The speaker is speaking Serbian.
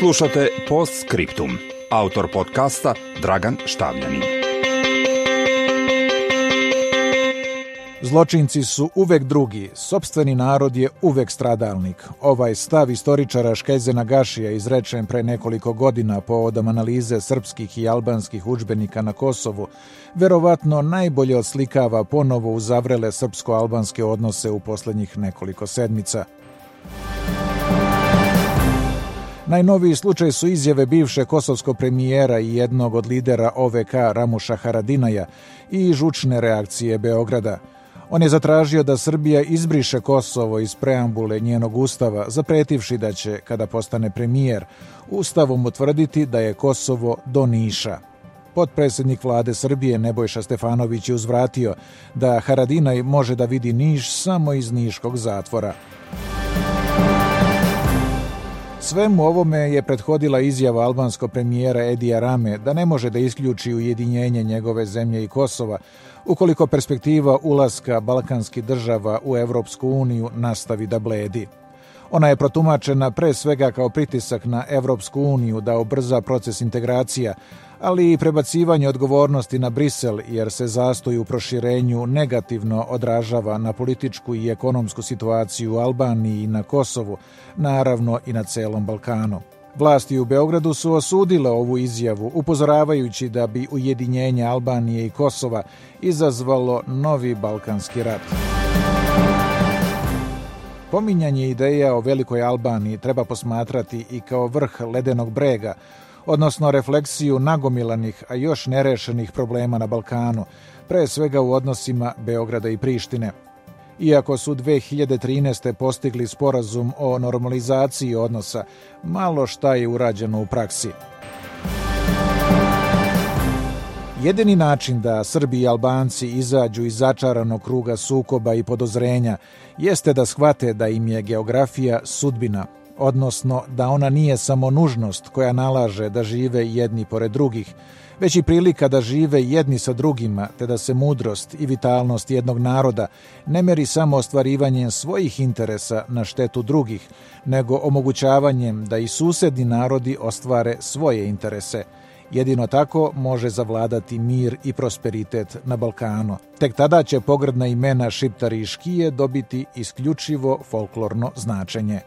Slušate Post Scriptum. Autor podcasta Dragan Štavljanin. Zločinci su uvek drugi, sobstveni narod je uvek stradalnik. Ovaj stav istoričara Škezena Gašija izrečen pre nekoliko godina povodom analize srpskih i albanskih učbenika na Kosovu, verovatno najbolje oslikava ponovo uzavrele srpsko-albanske odnose u poslednjih nekoliko sedmica – Najnoviji slučaj su izjave bivše kosovskog premijera i jednog od lidera OVK Ramuša Haradinaja i žučne reakcije Beograda. On je zatražio da Srbija izbriše Kosovo iz preambule njenog ustava, zapretivši da će, kada postane premijer, ustavom utvrditi da je Kosovo do Niša. Potpredsednik vlade Srbije Nebojša Stefanović je uzvratio da Haradinaj može da vidi Niš samo iz Niškog zatvora. Svemu ovome je prethodila izjava albanskog premijera Edija Rame da ne može da isključi ujedinjenje njegove zemlje i Kosova ukoliko perspektiva ulaska balkanskih država u Evropsku uniju nastavi da bledi. Ona je protumačena pre svega kao pritisak na Evropsku uniju da obrza proces integracija, ali i prebacivanje odgovornosti na Brisel jer se zastoj u proširenju negativno odražava na političku i ekonomsku situaciju u Albaniji i na Kosovu, naravno i na celom Balkanu. Vlasti u Beogradu su osudile ovu izjavu, upozoravajući da bi ujedinjenje Albanije i Kosova izazvalo novi balkanski rat. Pominjanje ideja o Velikoj Albaniji treba posmatrati i kao vrh ledenog brega, odnosno refleksiju nagomilanih, a još nerešenih problema na Balkanu, pre svega u odnosima Beograda i Prištine. Iako su 2013. postigli sporazum o normalizaciji odnosa, malo šta je urađeno u praksi. Jedini način da Srbi i Albanci izađu iz začaranog kruga sukoba i podozrenja jeste da shvate da im je geografija sudbina – odnosno da ona nije samo nužnost koja nalaže da žive jedni pored drugih, već i prilika da žive jedni sa drugima, te da se mudrost i vitalnost jednog naroda ne meri samo ostvarivanjem svojih interesa na štetu drugih, nego omogućavanjem da i susedni narodi ostvare svoje interese. Jedino tako može zavladati mir i prosperitet na Balkanu. Tek tada će pogrdna imena Šiptari i Škije dobiti isključivo folklorno značenje.